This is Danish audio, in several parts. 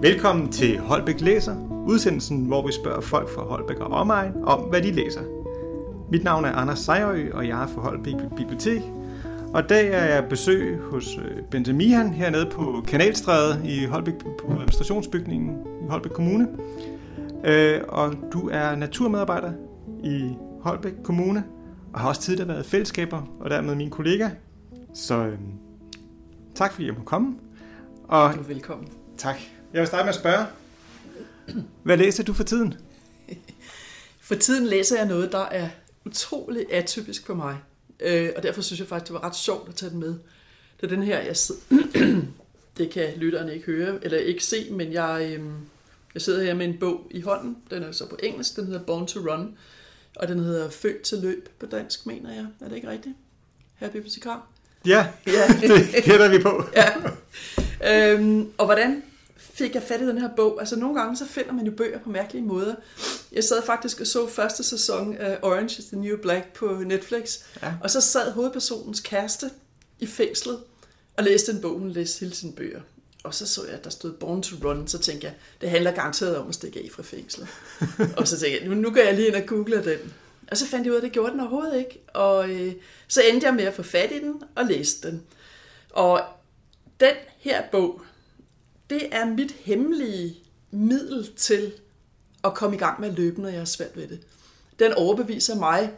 Velkommen til Holbæk Læser, udsendelsen, hvor vi spørger folk fra Holbæk og omegn om, hvad de læser. Mit navn er Anders Sejrø, og jeg er fra Holbæk Bibliotek. Og i dag er jeg besøg hos øh, Bente Mihan hernede på Kanalstræde i Holbæk på administrationsbygningen i Holbæk Kommune. Øh, og du er naturmedarbejder i Holbæk Kommune, og har også tidligere været fællesskaber, og dermed min kollega. Så øh, tak fordi jeg må komme. Og, du er velkommen. Tak. Jeg vil starte med at spørge, hvad læser du for tiden? For tiden læser jeg noget, der er utrolig atypisk for mig. Øh, og derfor synes jeg faktisk, det var ret sjovt at tage den med. Det er den her, jeg sidder... det kan lytterne ikke høre, eller ikke se, men jeg, øh, jeg sidder her med en bog i hånden. Den er så på engelsk, den hedder Born to Run. Og den hedder Født til løb på dansk, mener jeg. Er det ikke rigtigt? Herre bibliotekar? Ja, ja. det gætter vi på. ja. Øhm, og hvordan fik jeg fat i den her bog? Altså nogle gange så finder man jo bøger på mærkelige måder. Jeg sad faktisk og så første sæson af Orange is the New Black på Netflix. Ja. Og så sad hovedpersonens kæreste i fængslet og læste en bog. Hun læste hele sine bøger. Og så så jeg, at der stod Born to Run, så tænkte jeg, det handler garanteret om at stikke af fra fængslet. og så tænkte jeg, nu, nu går jeg lige ind og googler den. Og så fandt jeg ud af, at det gjorde den overhovedet ikke. Og øh, så endte jeg med at få fat i den og læse den. Og den her bog, det er mit hemmelige middel til at komme i gang med at løbe, når jeg er svært ved det. Den overbeviser mig,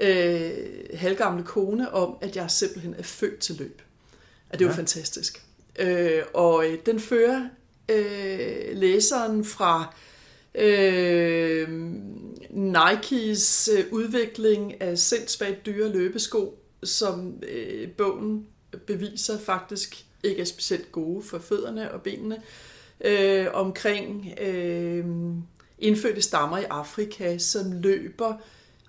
øh, halvgamle kone, om, at jeg simpelthen er født til løb. At det er ja. jo fantastisk. Øh, og øh, den fører øh, læseren fra øh, Nikes øh, udvikling af sindssygt dyre løbesko, som øh, bogen beviser faktisk ikke er specielt gode for fødderne og benene, øh, omkring øh, indfødte stammer i Afrika, som løber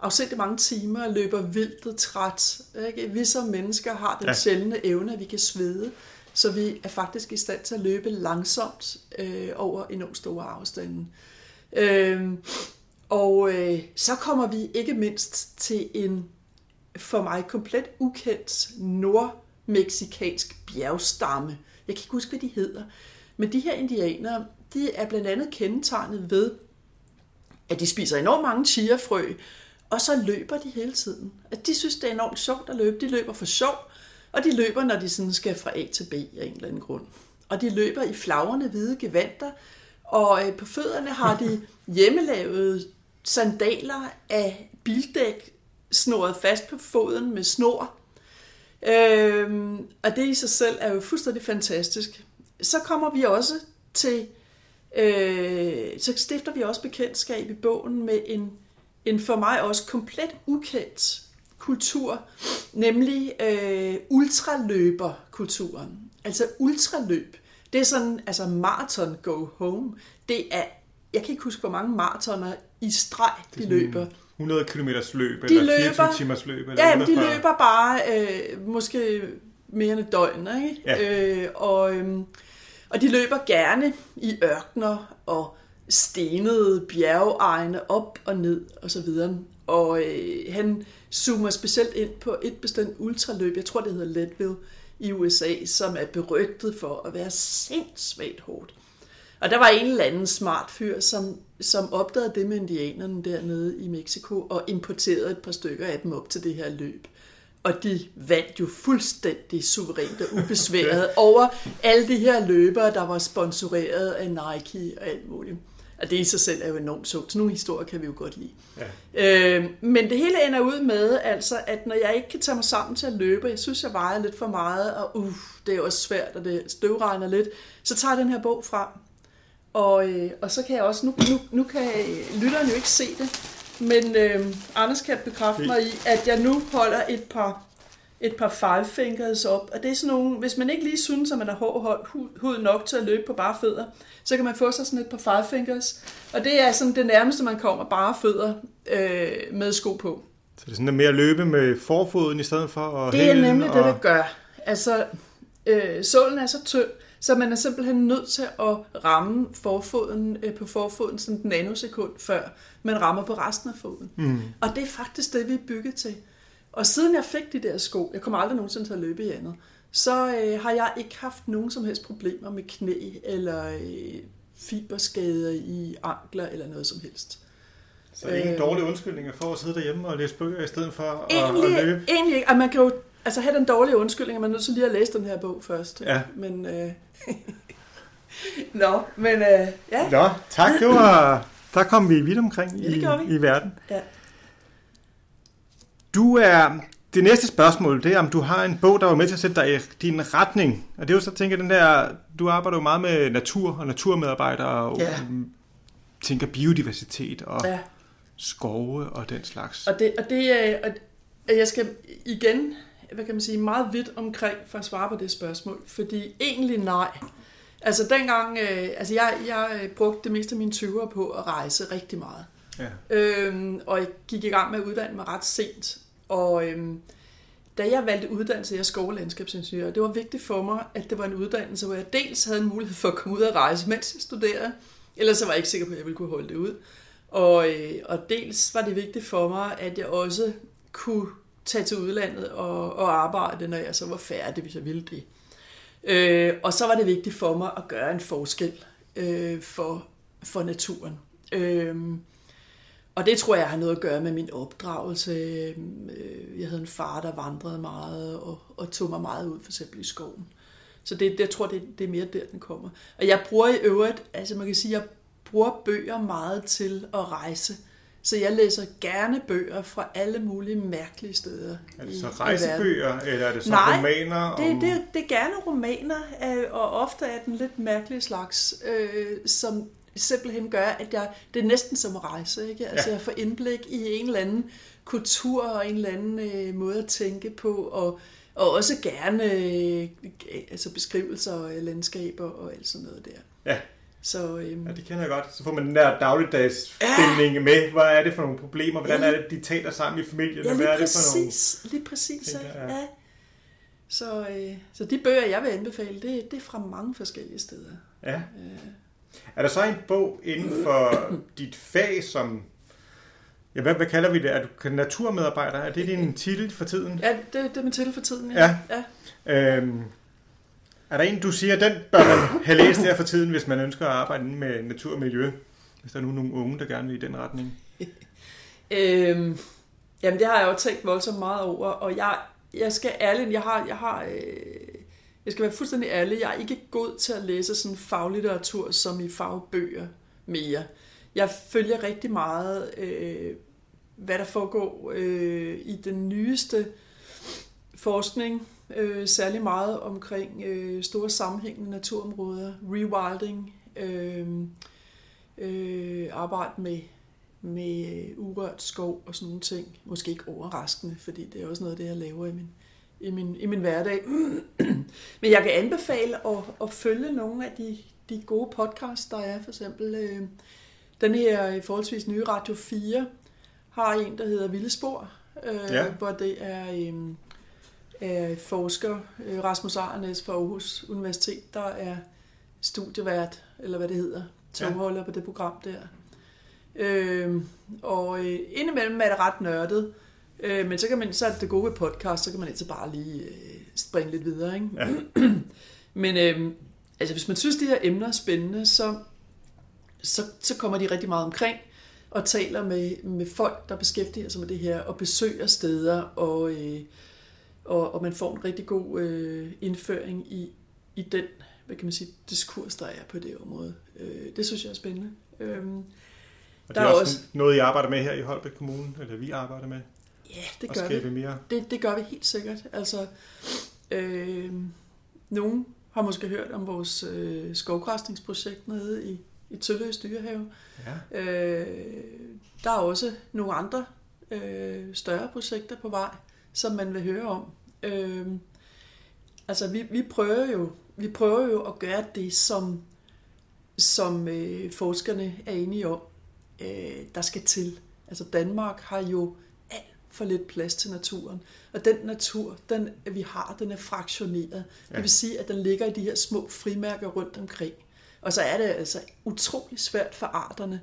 afsindelig mange timer og løber vildt og træt. Ikke? Vi som mennesker har den ja. sjældne evne, at vi kan svede, så vi er faktisk i stand til at løbe langsomt øh, over enormt store afstande. Øh, og øh, så kommer vi ikke mindst til en for mig komplet ukendt nordmeksikansk bjergstamme. Jeg kan ikke huske, hvad de hedder. Men de her indianere, de er blandt andet kendetegnet ved, at de spiser enormt mange chiafrø, og så løber de hele tiden. At de synes, det er enormt sjovt at løbe. De løber for sjov, og de løber, når de sådan skal fra A til B af en eller anden grund. Og de løber i flagrende hvide gevanter, og øh, på fødderne har de hjemmelavede sandaler af bildæk snoret fast på foden med snor. Øhm, og det i sig selv er jo fuldstændig fantastisk. Så kommer vi også til, øh, så stifter vi også bekendtskab i bogen med en, en for mig også komplet ukendt kultur, nemlig øh, ultraløberkulturen. Altså ultraløb. Det er sådan, altså marathon go home. Det er, jeg kan ikke huske, hvor mange maratoner i streg de løber. 100 km løb, de eller løber, 24 timers løb? Eller ja, de løber bare øh, måske mere end et døgn, ikke? Ja. Øh, og, øh, og de løber gerne i ørkner og stenede bjergeegne op og ned og så videre. Og øh, han zoomer specielt ind på et bestemt ultraløb, jeg tror det hedder Leadville i USA, som er berygtet for at være sindssygt hårdt. Og der var en eller anden smart fyr, som, som opdagede det med indianerne dernede i Mexico, og importerede et par stykker af dem op til det her løb. Og de vandt jo fuldstændig suverænt og ubesværet over alle de her løbere, der var sponsoreret af Nike og alt muligt. Og det i sig selv er jo enormt sjovt. Så nogle historier kan vi jo godt lide. Ja. Øh, men det hele ender ud med, altså, at når jeg ikke kan tage mig sammen til at løbe, jeg synes, jeg vejer lidt for meget, og uh, det er også svært, og det støvregner lidt, så tager jeg den her bog frem. Og, øh, og så kan jeg også, nu, nu, nu kan lytteren jo ikke se det, men øh, Anders kan bekræfte mig i, at jeg nu holder et par et par five fingers op. Og det er sådan nogle, hvis man ikke lige synes, at man har hård hud nok til at løbe på bare fødder, så kan man få sig sådan et par five fingers. Og det er sådan det nærmeste, man kommer bare fødder øh, med sko på. Så det er sådan mere at løbe med forfoden i stedet for at Det er nemlig og... det, det gør. Altså, øh, sålen er så tynd, så man er simpelthen nødt til at ramme forfoden øh, på forfoden sådan en nanosekund, før man rammer på resten af foden. Mm. Og det er faktisk det, vi er bygget til. Og siden jeg fik de der sko, jeg kommer aldrig nogensinde til at løbe i andet, så øh, har jeg ikke haft nogen som helst problemer med knæ eller øh, fiberskader i ankler eller noget som helst. Så det er ingen dårlige undskyldninger for at sidde derhjemme og læse bøger i stedet for egentlig, at, løbe? Egentlig ikke. man kan jo altså, have den dårlige undskyldning, at man er nødt til lige at læse den her bog først. Ja. Men, øh... Nå, men øh, ja. Nå, tak. Det var, der kom vi vidt omkring ja, i, i verden. Ja. Du er, det næste spørgsmål, det er, om du har en bog, der var med til at sætte dig i din retning. Og det er jo så, tænker den der, du arbejder jo meget med natur og naturmedarbejdere, og ja. tænker biodiversitet og ja. skove og den slags. Og det, og det er, og jeg skal igen, hvad kan man sige, meget vidt omkring for at svare på det spørgsmål, fordi egentlig nej. Altså dengang, øh, altså jeg, jeg brugte det meste af mine 20'er på at rejse rigtig meget. Ja. Øhm, og jeg gik i gang med at uddanne mig ret sent. Og øhm, da jeg valgte uddannelse, jeg skov- og landskabsingeniør, det var vigtigt for mig, at det var en uddannelse, hvor jeg dels havde en mulighed for at komme ud og rejse, mens jeg studerede. Ellers så var jeg ikke sikker på, at jeg ville kunne holde det ud. Og, øh, og dels var det vigtigt for mig, at jeg også kunne tage til udlandet og, og arbejde, når jeg så var færdig, hvis jeg ville det. Øh, og så var det vigtigt for mig at gøre en forskel øh, for, for naturen. Øh, og det tror jeg har noget at gøre med min opdragelse. Øh, jeg havde en far, der vandrede meget og, og tog mig meget ud, for eksempel i skoven. Så det, det, jeg tror, det, det er mere der, den kommer. Og jeg bruger i øvrigt, altså man kan sige, jeg bruger bøger meget til at rejse. Så jeg læser gerne bøger fra alle mulige mærkelige steder. Er det så rejsebøger, eller er det så Nej, romaner? Om... Det, det, det er gerne romaner, og ofte er den lidt mærkelige slags, øh, som simpelthen gør, at jeg, det er næsten som at rejse. Ikke? Altså ja. jeg får indblik i en eller anden kultur og en eller anden øh, måde at tænke på, og, og også gerne øh, altså beskrivelser af landskaber og alt sådan noget der. Ja. Så, øhm, ja, det kender jeg godt. Så får man den der dagligdags stemning ja. med. Hvad er det for nogle problemer? Hvordan ja. er det, de taler sammen i familien? Ja, Hvad er præcis. det for nogle... Lige præcis, tænker, ja. ja. Så, øh, så de bøger, jeg vil anbefale, det, det er fra mange forskellige steder. Ja. Øh. Er der så en bog inden for dit fag, som... Ja, hvad, hvad kalder vi det? Er du naturmedarbejder? Er det din titel for tiden? Ja, det, det er min titel for tiden, ja. ja. ja. Øhm, er der en, du siger, den bør man have læst her for tiden, hvis man ønsker at arbejde med natur og miljø? Hvis der er nu nogle unge, der gerne vil i den retning? øhm, jamen, det har jeg jo tænkt voldsomt meget over, og jeg, jeg skal ærligt, jeg har, jeg har øh, jeg skal være fuldstændig ærlig, jeg er ikke god til at læse sådan faglitteratur som i fagbøger mere. Jeg følger rigtig meget, øh, hvad der foregår øh, i den nyeste forskning, øh, særlig meget omkring øh, store sammenhængende naturområder, rewilding, øh, øh, arbejde med, med urørt skov og sådan nogle ting. Måske ikke overraskende, fordi det er også noget af det, jeg laver i min i min, i min hverdag. Men jeg kan anbefale at, at følge nogle af de, de gode podcasts, der er. For eksempel øh, den her forholdsvis nye Radio 4 har en, der hedder Vilde Spor, øh, ja. hvor det er, øh, er forsker øh, Rasmus Arnes fra Aarhus Universitet, der er studievært, eller hvad det hedder, togholder ja. på det program der. Øh, og øh, indimellem er det ret nørdet, Øh, men så kan man, så er det gode ved podcast, så kan man altid bare lige øh, springe lidt videre. Ikke? Ja. men øh, altså, hvis man synes, de her emner er spændende, så, så, så kommer de rigtig meget omkring og taler med, med folk, der beskæftiger sig med det her, og besøger steder, og, øh, og, og man får en rigtig god øh, indføring i, i den hvad kan man sige, diskurs, der er på det område. Øh, det synes jeg er spændende. Øh, og det er, er også, også noget, I arbejder med her i Holbæk Kommune, eller vi arbejder med? Ja, det gør vi. Mere. Det, det gør vi helt sikkert. Altså, øh, nogen har måske hørt om vores øh, skovgræsningsprojekt nede i, i Tølløs Dyrehave. Ja. Øh, der er også nogle andre øh, større projekter på vej, som man vil høre om. Øh, altså, vi, vi, prøver jo, vi prøver jo at gøre det, som, som øh, forskerne er enige om, øh, der skal til. Altså, Danmark har jo for lidt plads til naturen. Og den natur, den vi har, den er fraktioneret. Ja. Det vil sige, at den ligger i de her små frimærker rundt omkring. Og så er det altså utrolig svært for arterne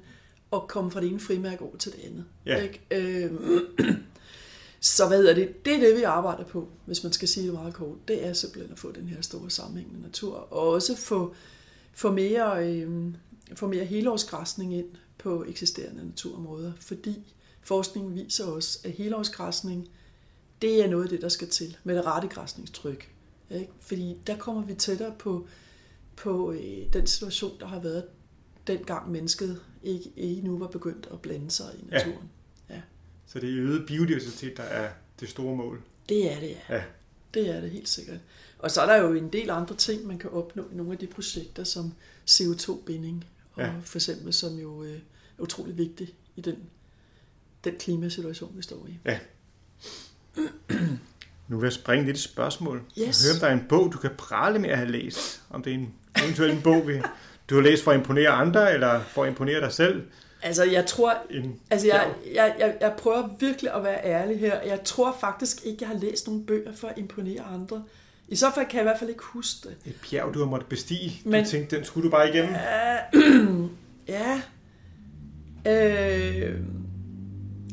at komme fra det ene frimærke over til det andet. Ja. Ikke? Øh, så hvad hedder det? Det er det, vi arbejder på, hvis man skal sige det meget kort. Det er simpelthen at få den her store sammenhængende natur, og også få, få mere øh, få mere helårsgræsning ind på eksisterende naturområder, fordi forskningen viser os, at helårsgræsning, det er noget af det, der skal til med det rette græsningstryk. Ikke? Fordi der kommer vi tættere på, på øh, den situation, der har været dengang mennesket ikke, ikke nu var begyndt at blande sig i naturen. Ja. Så det er øget biodiversitet, der er det store mål? Det er det, ja. ja. Det er det helt sikkert. Og så er der jo en del andre ting, man kan opnå i nogle af de projekter, som CO2-binding, og ja. for eksempel, som jo øh, er utrolig vigtigt i den, den klimasituation, vi står i. Ja. Nu vil jeg springe lidt spørgsmål. Yes. Jeg hører, om der er en bog, du kan prale med at have læst. Om det er en eventuelt en bog, du har læst for at imponere andre, eller for at imponere dig selv. Altså, jeg tror... En, altså, jeg, jeg, jeg, jeg prøver virkelig at være ærlig her. Jeg tror faktisk ikke, jeg har læst nogle bøger for at imponere andre. I så fald kan jeg i hvert fald ikke huske det. Et bjerg, du har måttet bestige. Men, du tænkte, den skulle du bare igennem. Uh, ja. Øh,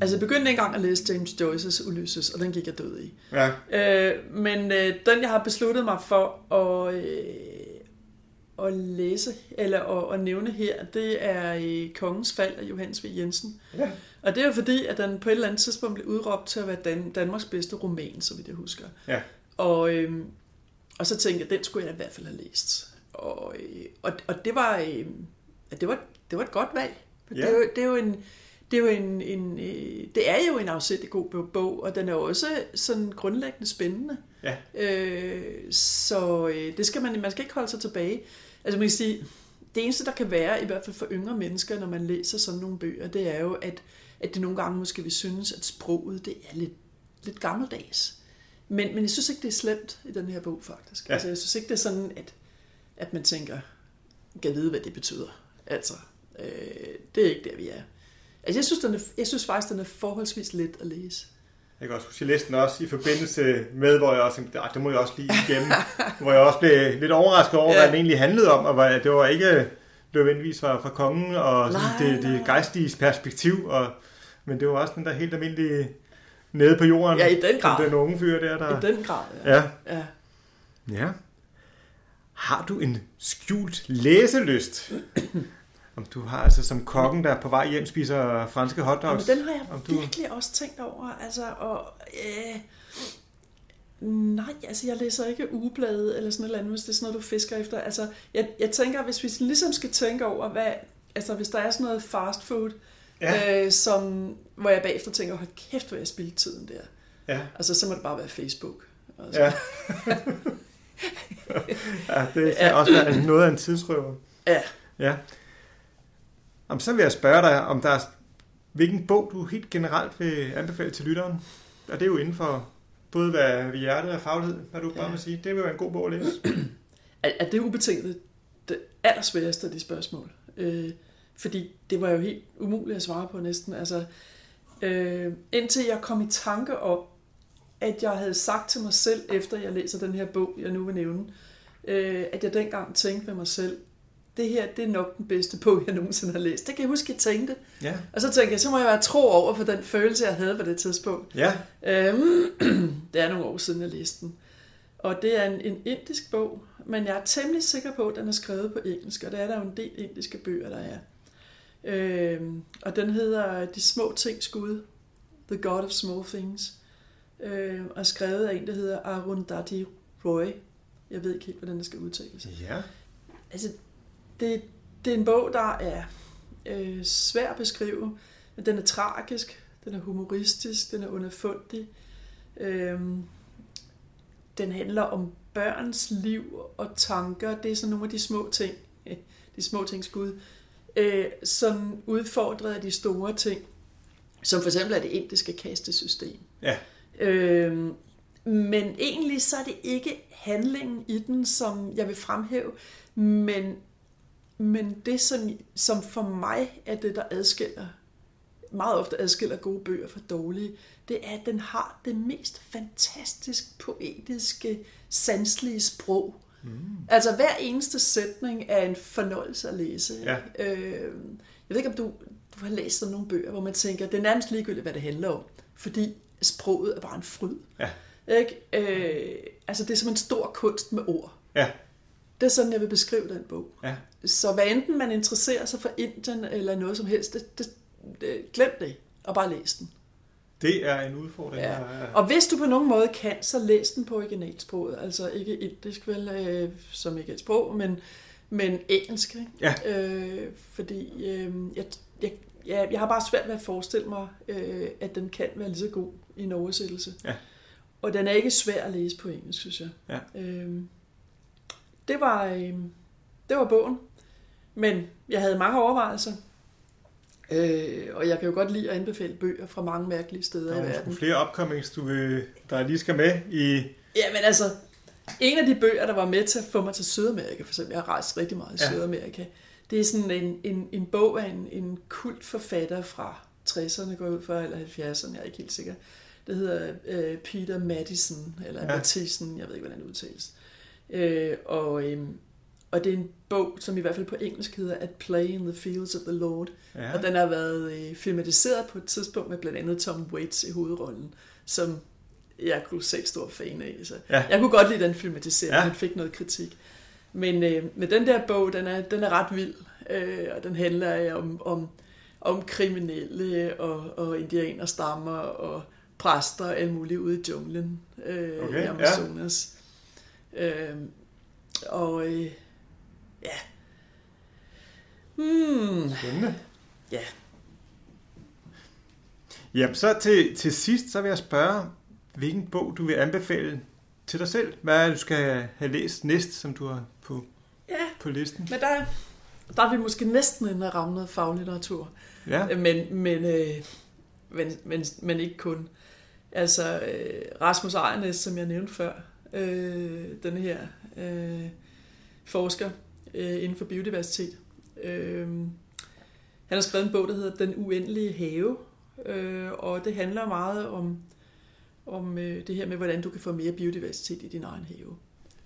altså, jeg begyndte engang at læse James Joyce's Ulysses, og den gik jeg død i. Ja. Øh, men øh, den, jeg har besluttet mig for at... Øh, at læse, eller at, at nævne her, det er i Kongens Fald af Johannes V. Jensen. Ja. Og det er jo fordi, at den på et eller andet tidspunkt blev udråbt til at være Dan- Danmarks bedste roman, så vidt jeg husker. Ja. Og, øhm, og så tænkte jeg, den skulle jeg i hvert fald have læst. Og, øh, og, og det var, øh, det var det var et godt valg. Ja. Det, er jo, det er jo en det er jo en, en øh, det er jo en afsættig god bog, og den er også sådan grundlæggende spændende. Ja. Øh, så øh, det skal man, man skal ikke holde sig tilbage. Altså man kan sige, det eneste, der kan være, i hvert fald for yngre mennesker, når man læser sådan nogle bøger, det er jo, at, at det nogle gange måske vil synes, at sproget det er lidt, lidt gammeldags. Men, men jeg synes ikke, det er slemt i den her bog, faktisk. Ja. Altså, jeg synes ikke, det er sådan, at, at man tænker, kan vide, hvad det betyder. Altså, øh, det er ikke der, vi er. Altså, jeg synes, den er, jeg synes faktisk, den er forholdsvis let at læse. Jeg kan også huske, jeg læste den også i forbindelse med, hvor jeg også tænkte, det må jeg også lige igennem. hvor jeg også blev lidt overrasket over, ja. hvad den egentlig handlede om, og hvad, det var ikke nødvendigvis fra, fra kongen og nej, det, det gejstige perspektiv, og, men det var også den der helt almindelige nede på jorden. Ja, i den grad. Den unge fyr der. der I den grad, ja. ja. Ja. ja. Har du en skjult læselyst? Om du har altså som kokken, der på vej hjem spiser franske hotdogs. Jamen, den har jeg om du... virkelig også tænkt over. Altså, og, øh, nej, altså jeg læser ikke ugeblade eller sådan noget andet, hvis det er sådan noget, du fisker efter. Altså, jeg, jeg tænker, hvis vi ligesom skal tænke over, hvad, altså hvis der er sådan noget fast food, ja. øh, som, hvor jeg bagefter tænker, hold kæft, hvor jeg spildt tiden der. Ja. Altså, så må det bare være Facebook. Altså. Ja. ja, det kan ja. også være noget af en tidsrøver. Ja. Ja. Om så vil jeg spørge dig, om der er, hvilken bog du helt generelt vil anbefale til lytteren. Og det er jo inden for både hvad vi hjertet og faglighed, hvad du ja. bare vil sige. Det vil være en god bog at læse. Er det ubetinget det allersværeste af de spørgsmål? Øh, fordi det var jo helt umuligt at svare på næsten. Altså, øh, indtil jeg kom i tanke om, at jeg havde sagt til mig selv, efter jeg læser den her bog, jeg nu vil nævne, øh, at jeg dengang tænkte med mig selv, det her, det er nok den bedste bog, jeg nogensinde har læst. Det kan jeg huske, jeg tænkte. Ja. Og så tænkte jeg, så må jeg være tro over for den følelse, jeg havde på det tidspunkt. Ja. Øhm, det er nogle år siden, jeg læste den. Og det er en, en indisk bog, men jeg er temmelig sikker på, at den er skrevet på engelsk, og der er der jo en del indiske bøger, der er. Øhm, og den hedder De små ting Gud, The God of Small Things, øhm, og skrevet af en, der hedder Arundhati Roy. Jeg ved ikke helt, hvordan det skal udtales. Ja. Altså, det, det er en bog, der er øh, svær at beskrive, den er tragisk, den er humoristisk, den er underfundig. Øhm, den handler om børns liv og tanker. Det er sådan nogle af de små ting, de små ting skud, øh, som udfordrer de store ting, som for eksempel er det indiske kastesystem. Ja. Øhm, men egentlig så er det ikke handlingen i den, som jeg vil fremhæve, men men det, som, som for mig er det, der adskiller, meget ofte adskiller gode bøger fra dårlige, det er, at den har det mest fantastisk poetiske, sanslige sprog. Mm. Altså hver eneste sætning er en fornøjelse at læse. Ja. Øh, jeg ved ikke, om du, du har læst sådan nogle bøger, hvor man tænker, det er nærmest ligegyldigt, hvad det handler om, fordi sproget er bare en fryd. Ja. Ikke? Øh, altså det er som en stor kunst med ord. Ja. Det er sådan, jeg vil beskrive den bog. Ja. Så hvad enten man interesserer sig for Indien eller noget som helst, det, det, det, glem det, og bare læs den. Det er en udfordring. Ja. der er- Og hvis du på nogen måde kan, så læs den på originalsproget. Altså ikke indisk, vel, øh, som ikke et sprog, men, men engelsk. Ikke? Ja. Øh, fordi øh, jeg, jeg, jeg, jeg har bare svært ved at forestille mig, øh, at den kan være lige så god i en oversættelse. Ja. Og den er ikke svær at læse på engelsk, synes jeg. Ja. Øh, det, var, øh, det var bogen. Men jeg havde mange overvejelser. Øh, og jeg kan jo godt lide at anbefale bøger fra mange mærkelige steder Der i er verden. måske flere upcomings, du vil, der lige skal med i... Ja, men altså, en af de bøger, der var med til at få mig til Sydamerika, for eksempel, jeg har rejst rigtig meget i Ja. Sydamerika, det er sådan en, en, en bog af en, en kult forfatter fra 60'erne, går ud fra, eller 70'erne, jeg er ikke helt sikker. Det hedder øh, Peter Madison, eller ja. Mathisen, jeg ved ikke, hvordan det udtales. Øh, og, øh, og det er en bog, som i hvert fald på engelsk hedder At Play in the Fields of the Lord. Ja. Og den har været øh, filmatiseret på et tidspunkt med blandt andet Tom Waits i hovedrollen, som jeg er kolossalt stor fan af. Så Ja. Jeg kunne godt lide den filmatisering, Ja. den fik noget kritik. Men, øh, men den der bog, den er, den er ret vild, øh, og den handler øh, om, om, om kriminelle og, og indianerstammer og præster og alt muligt ude i junglen øh, Okay, i ja. Øh, og øh, ja. Hmm, Spændende. ja. Jamen, så til, til sidst, så vil jeg spørge, hvilken bog du vil anbefale til dig selv? Hvad er du skal have læst næst, som du har på, ja, på listen? men der, der er vi måske næsten inde og ramme noget faglitteratur. Ja, Men, men, øh, men, men, men ikke kun. Altså, øh, Rasmus Ejernes, som jeg nævnte før, øh, den her øh, forsker øh, inden for biodiversitet, øh, han har skrevet en bog, der hedder Den uendelige have, øh, og det handler meget om, om øh, det her med, hvordan du kan få mere biodiversitet i din egen have.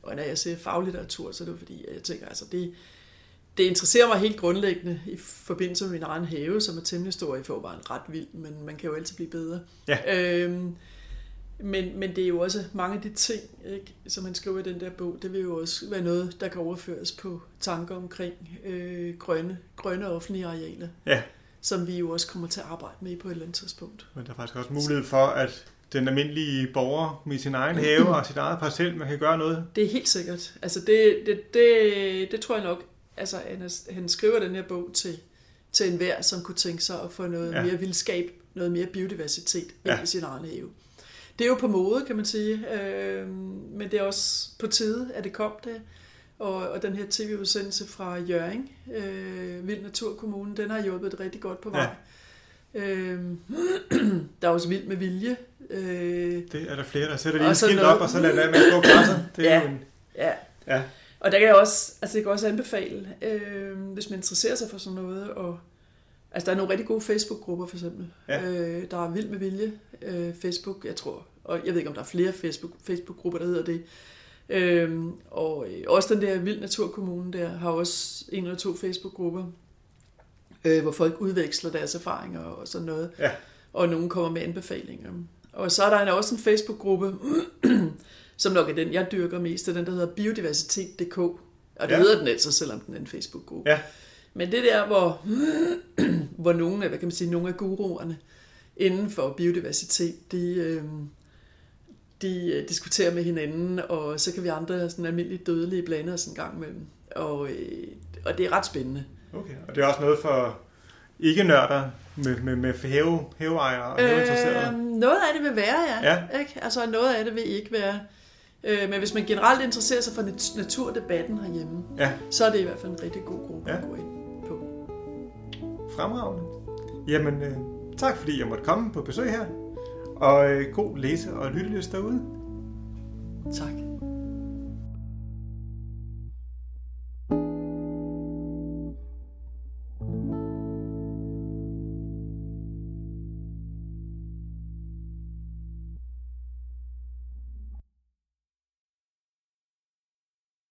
Og når jeg siger faglitteratur, så er det fordi, jeg tænker, altså det, det interesserer mig helt grundlæggende i forbindelse med min egen have, som er temmelig stor i forvejen ret vild, men man kan jo altid blive bedre. Ja. Øhm, men, men det er jo også mange af de ting, ikke, som han skriver i den der bog, det vil jo også være noget, der kan overføres på tanker omkring øh, grønne, grønne offentlige arealer, ja. som vi jo også kommer til at arbejde med på et eller andet tidspunkt. Men der er faktisk også mulighed for, at den almindelige borger med sin egen have og sit eget parcel, man kan gøre noget. Det er helt sikkert. Altså det, det, det, det tror jeg nok, altså han, han skriver den her bog til, til enhver, som kunne tænke sig at få noget Ja. mere vildskab, noget mere biodiversitet ind Ja. ja. i sin egen have. Det er jo på mode, kan man sige, øh, men det er også på tide, at det kom det. Og, og den her tv-udsendelse fra Jørgen, øh, Vild Naturkommune, den har hjulpet det rigtig godt på vej. Ja. Øh, der er også Vild med Vilje. Øh, Det er der flere, der sætter lige en skilt noget- op, og så lader at stå græsser. Det er Ja. en, ja, ja. Og der kan jeg også, altså jeg kan også anbefale, øh, hvis man interesserer sig for sådan noget, og altså der er nogle rigtig gode Facebook-grupper for eksempel. Ja. Øh, der er Vild med Vilje, øh, Facebook, jeg tror, og jeg ved ikke om der er flere Facebook, Facebook-grupper, der hedder det. Øh, og øh, også den der Vild Naturkommune der har også en eller to Facebook-grupper, øh, hvor folk udveksler deres erfaringer og sådan noget. Ja. Og nogen kommer med anbefalinger. Og så er der en- også en Facebook-gruppe, som nok er den, jeg dyrker mest, den, der hedder biodiversitet.dk. Og det ja. hedder den altså, selvom den er en Facebook-gruppe. Ja. Men det der, hvor, hvor nogle af, hvad kan man sige, nogle af guruerne inden for biodiversitet, de, øh, de øh, diskuterer med hinanden, og så kan vi andre sådan almindeligt dødelige blande os en gang imellem. Og, øh, og det er ret spændende. Okay. Og det er også noget for ikke-nørder med, med, med have, haveejere og haveinteresserede. Øh, noget af det vil være, ja. Ja. Ikke? Altså noget af det vil ikke være. Øh, men hvis man generelt interesserer sig for nat- naturdebatten herhjemme, Ja, så er det i hvert fald en rigtig god gruppe Ja. at gå ind fremragende. Jamen, øh, tak fordi jeg måtte komme på besøg her. Og øh, god læse- og lyttelyst derude. Tak.